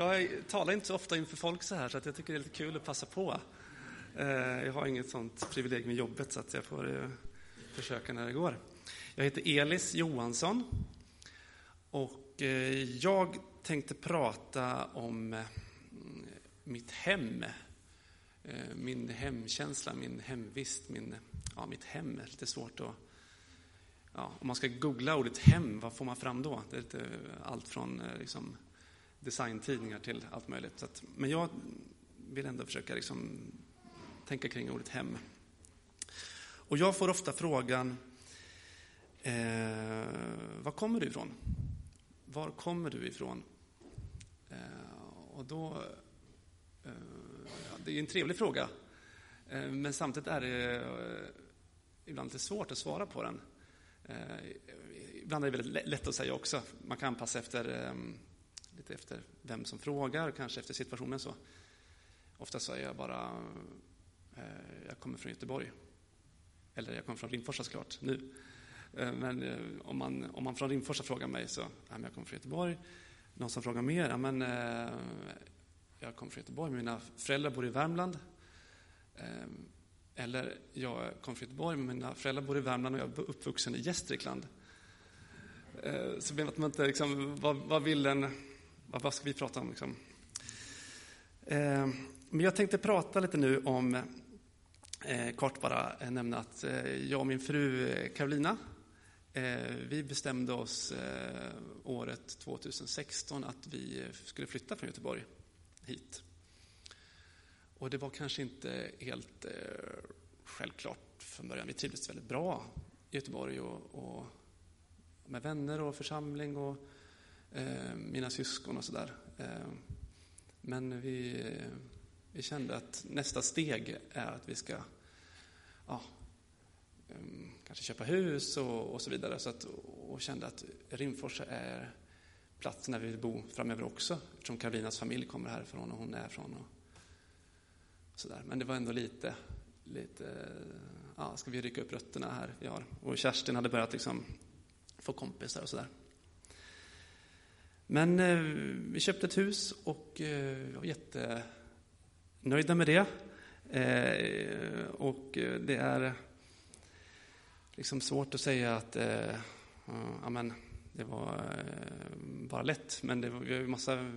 Jag talar inte så ofta inför folk så här, så att jag tycker det är lite kul att passa på. Eh, jag har inget sånt privilegium i jobbet, så att jag får eh, försöka när det går. Jag heter Elis Johansson och eh, jag tänkte prata om mitt hem. Min hemkänsla, min hemvist, min, ja, mitt hem. är Lite svårt att ja, om man ska googla ordet hem, vad får man fram då? Det är lite allt från liksom, designtidningar till allt möjligt. Att, men jag vill ändå försöka liksom tänka kring ordet hem. Och jag får ofta frågan, eh, var kommer du ifrån? Var kommer du ifrån? Eh, och då, eh, det är en trevlig fråga, eh, men samtidigt är det eh, ibland lite svårt att svara på den. Eh, ibland är det väldigt lätt att säga också. Man kan anpassa efter ehm, lite efter vem som frågar, kanske efter situationen. så. Ofta säger jag bara, eh, jag kommer från Göteborg. Eller jag kommer från Rimforsa såklart, nu. Eh, men eh, om, man, om man från Rimforsa frågar mig så, ja, jag kommer från Göteborg. Någon som frågar mer, ja, men eh, jag kommer från Göteborg, mina föräldrar bor i Värmland. Eh, eller jag kommer från Göteborg, men mina föräldrar bor i Värmland och jag är uppvuxen i Gästrikland. Eh, så blir man inte liksom, vad, vad vill en vad ska vi prata om? Liksom? Eh, men jag tänkte prata lite nu om, eh, kort bara eh, nämna att eh, jag och min fru eh, Karolina, eh, vi bestämde oss året 2016 att vi skulle flytta från Göteborg hit. Och det var kanske inte helt självklart från början. Vi trivdes väldigt bra i Göteborg och, och med vänner och församling och Eh, mina syskon och sådär. Eh, men vi, eh, vi kände att nästa steg är att vi ska ja, kanske köpa hus och, och så vidare. Så att, och kände att Rimforsa är platsen där vi vill bo framöver också. Eftersom Karolinas familj kommer härifrån och hon är från. Och, så där. Men det var ändå lite, lite ja, ska vi rycka upp rötterna här? Vi har, och Kerstin hade börjat liksom få kompisar och sådär. Men eh, vi köpte ett hus och eh, var jättenöjda med det. Eh, och eh, det är liksom svårt att säga att eh, amen, det var eh, bara lätt. Men det var, vi har en massa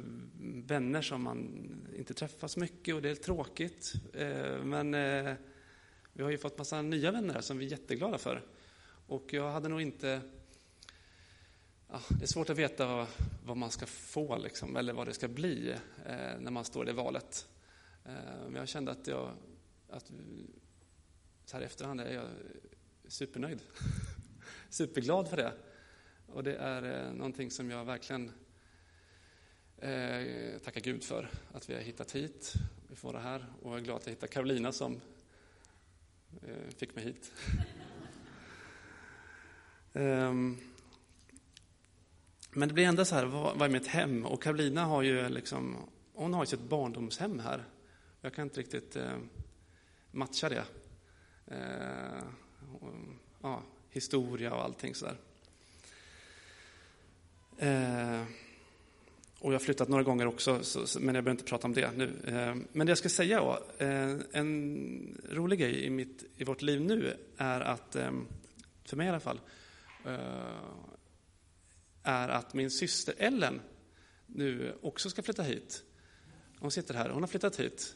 vänner som man inte träffar så mycket och det är tråkigt. Eh, men eh, vi har ju fått massa nya vänner som vi är jätteglada för. Och jag hade nog inte ja, det är svårt att veta vad, vad man ska få, liksom, eller vad det ska bli eh, när man står i det valet. Eh, men jag kände att jag, att, så här i efterhand är jag supernöjd. Superglad för det. Och det är eh, någonting som jag verkligen eh, tackar Gud för, att vi har hittat hit. Vi får det här. Och jag är glad att jag hittade Carolina som eh, fick mig hit. um, Men det blir ändå så här, vad, vad är mitt hem? Och Karolina har ju liksom, hon har ju sitt barndomshem här. Jag kan inte riktigt eh, matcha det. Eh, och, ja, historia och allting sådär. Eh, och jag har flyttat några gånger också, så, så, men jag behöver inte prata om det nu. Eh, men det jag ska säga då, eh, en rolig grej i, mitt, i vårt liv nu är att, eh, för mig i alla fall, eh, är att min syster Ellen nu också ska flytta hit. Hon sitter här, hon har flyttat hit.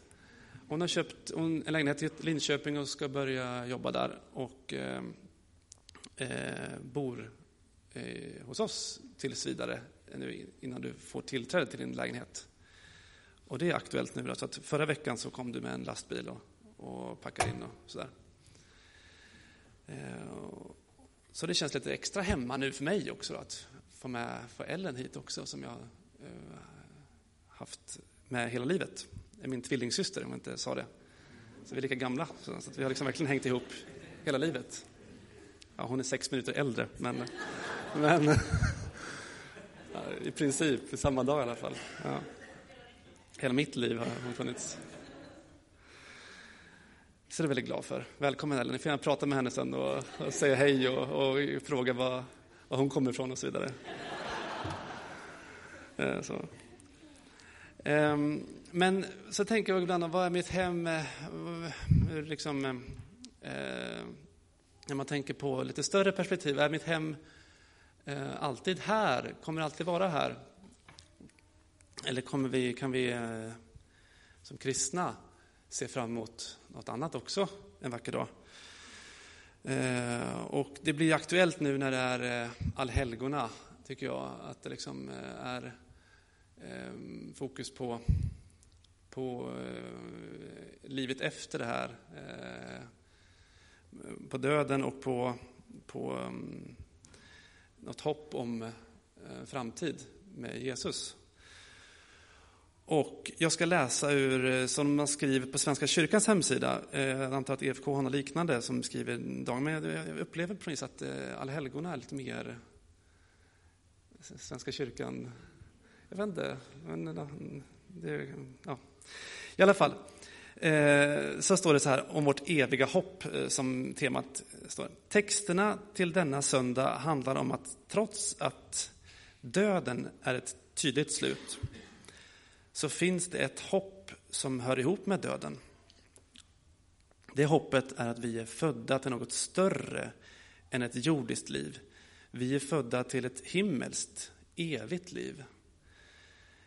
Hon har köpt en lägenhet i Linköping och ska börja jobba där och eh, eh bor eh, hos oss tills vidare nu innan du får tillträde till din lägenhet. Och det är aktuellt nu. Så att förra veckan så kom du med en lastbil och, och packade in och sådär. Eh, så det känns lite extra hemma nu för mig också då, att få med få Ellen hit också, som jag eh, haft med hela livet. Det är min tvillingsyster, om jag inte sa det. Så vi är lika gamla, så att vi har liksom verkligen hängt ihop hela livet. Ja, hon är sex minuter äldre, men, men ja, i princip samma dag i alla fall. Ja. Hela mitt liv har hon funnits. Så det är jag väldigt glad för. Välkommen Ellen, ni får gärna prata med henne sen och, och säga hej och, och fråga vad, var hon kommer ifrån och så vidare. Eh, så. Ehm, men så tänker jag ibland, vad är mitt hem? Eh, eh, liksom, när man tänker på lite större perspektiv, är mitt hem alltid här? Kommer det alltid vara här? Eller kommer vi, kan vi som kristna se fram emot något annat också en vacker dag? Eh, och det blir aktuellt nu när det är eh, allhelgona, tycker jag, att det liksom eh, är ehm, fokus på, på livet efter det här. På döden och på, på ehm, något hopp om framtid med Jesus. Och jag ska läsa ur, eh, som man skriver på Svenska kyrkans hemsida, eh, jag antar att EFK har något liknande som skriver dag. men jag upplever på något att eh, allhelgona är lite mer Svenska kyrkan, jag vet inte, men det, ja. i alla fall. Så står det så här om vårt eviga hopp som temat står. Texterna till denna söndag handlar om att trots att döden är ett tydligt slut så finns det ett hopp som hör ihop med döden. Det hoppet är att vi är födda till något större än ett jordiskt liv. Vi är födda till ett himmelskt, evigt liv.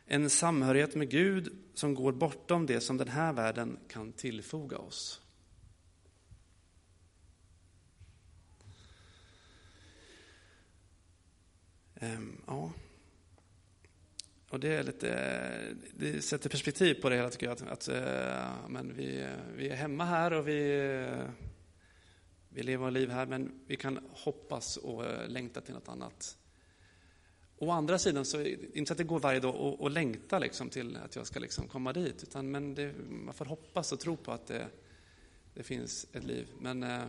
En samhörighet med Gud som går bortom det som den här världen kan tillfoga oss. Ehm, ja. Och det, är lite, det sätter perspektiv på det hela tycker jag. Att, att eh, men vi, vi är hemma här och vi, vi lever våra liv här men vi kan hoppas och eh, längta till något annat. Å andra sidan så är inte så att det går varje dag och, och längta liksom till att jag ska liksom komma dit. Utan, men det, man får hoppas och tro på att det, det finns ett liv. Men eh,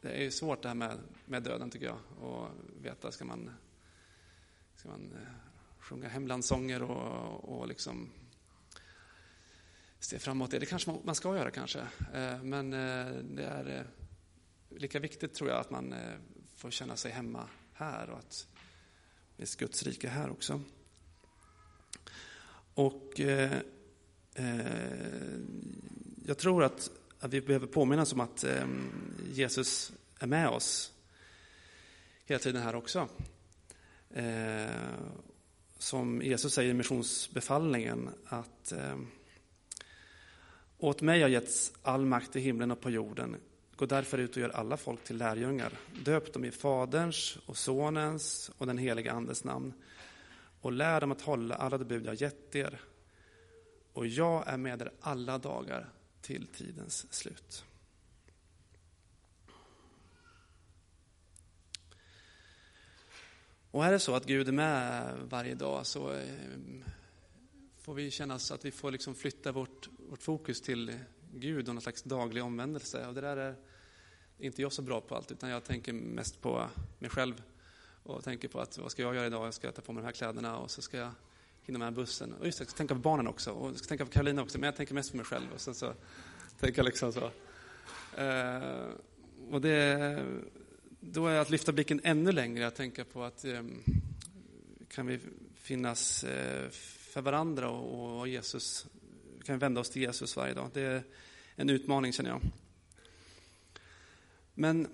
det är ju svårt det här med, med döden tycker jag. Och veta, ska man, ska man sjunga hemlandssånger och, och liksom se framåt det. Kanske man ska göra kanske. Eh, men eh, det är eh, lika viktigt tror jag att man får känna sig hemma här och att det finns Guds rike här också. Och eh, jag tror att, att vi behöver påminnas om att eh, Jesus är med oss hela tiden här också. Som Jesus säger i missionsbefallningen att eh, åt mig har getts all makt i himlen och på jorden. Gå därför ut och gör alla folk till lärjungar. Döp dem i Faderns och Sonens och den helige Andes namn och lär dem att hålla alla de bud jag gett er. Och jag är med er alla dagar till tidens slut. Och är det så att Gud är med varje dag så ehm, får vi känna att vi får liksom flytta vårt, vårt fokus till Gud och någon slags daglig omvändelse. Och det där är inte jag så bra på allt, utan jag tänker mest på mig själv och tänker på att vad ska jag göra idag? Jag ska ta på mig de här kläderna och så ska jag hinna med bussen. Och just det, jag ska tänka på barnen också och jag ska tänka på Karolina också, men jag tänker mest på mig själv. Och sen så tänker jag liksom så. Eh, och det, då är att lyfta blicken ännu längre, att tänka på att ehm, kan vi finnas eh, för varandra och, Jesus, kan vi vända oss till Jesus varje dag. Det är en utmaning känner jag. Men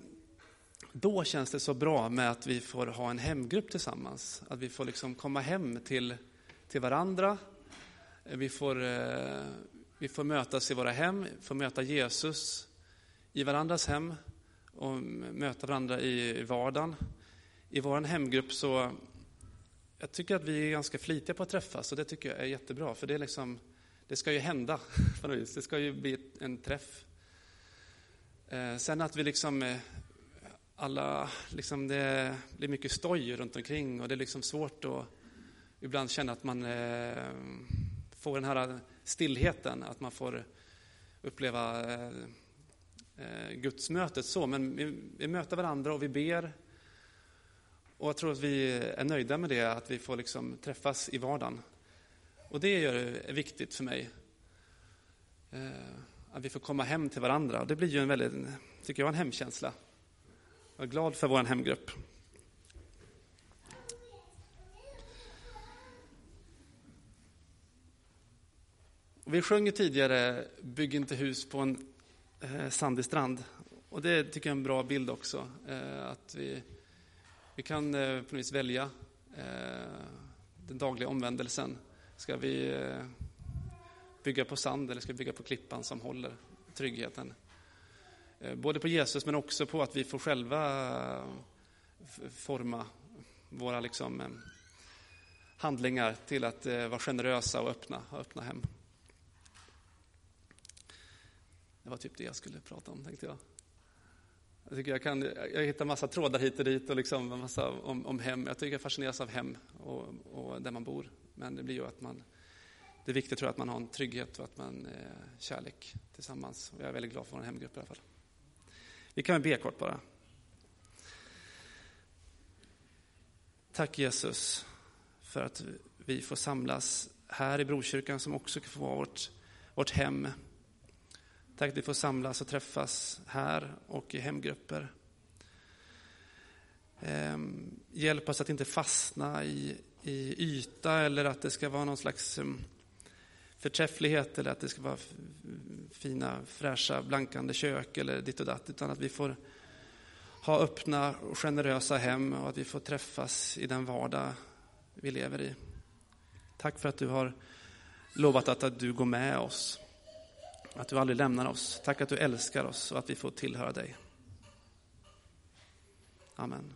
då känns det så bra med att vi får ha en hemgrupp tillsammans. Att vi får liksom komma hem till, till varandra. Vi får, eh, vi får mötas i våra hem, får möta Jesus i varandras hem och möta varandra i vardagen. I vår hemgrupp så, jag tycker att vi är ganska flitiga på att träffas och det tycker jag är jättebra för det är liksom, det ska ju hända på något vis. Det ska ju bli en träff. Eh, sen att vi liksom, eh, alla, liksom det blir mycket stoj runt omkring och det är liksom svårt att ibland känna att man eh, får den här stillheten, att man får uppleva Eh, gudsmötet så, men vi, vi möter varandra och vi ber. Och jag tror att vi är nöjda med det, att vi får liksom träffas i vardagen. Och det är viktigt för mig. Eh, att vi får komma hem till varandra. Och det blir ju en väldigt, tycker jag, en hemkänsla. Jag är glad för vår hemgrupp. Vi sjöng ju tidigare Bygg inte hus på en Eh, sandig strand. Och det tycker jag är en bra bild också. Eh, att vi, vi kan eh, på något vis välja den dagliga omvändelsen. Ska vi bygga på sand eller ska vi bygga på klippan som håller tryggheten? Både på Jesus men också på att vi får själva forma våra liksom, handlingar till att vara generösa och öppna, öppna hem. Det var typ det jag skulle prata om, tänkte jag. Jag, tycker jag, kan, jag hittar massa trådar hit och dit och liksom massa om, om hem. Jag tycker jag fascineras av hem och, och, där man bor. Men det blir ju att man, det är viktigt tror jag, att man har en trygghet och att man eh, kärlek tillsammans. Och jag är väldigt glad för vår hemgrupp i alla fall. Vi kan väl be kort bara. Tack Jesus för att vi får samlas här i Brokyrkan som också kan få vara vårt, vårt hem. Tack att vi får samlas och träffas här och i hemgrupper. Ehm, hjälp oss att inte fastna i, i yta eller att det ska vara någon slags ehm, förträfflighet eller att det ska vara fina, fräscha, blankande kök eller ditt och datt, utan att vi får ha öppna och generösa hem och att vi får träffas i den vardag vi lever i. Tack för att du har lovat att, att du går med oss. Att du aldrig lämnar oss. Tack att du älskar oss och att vi får tillhöra dig. Amen.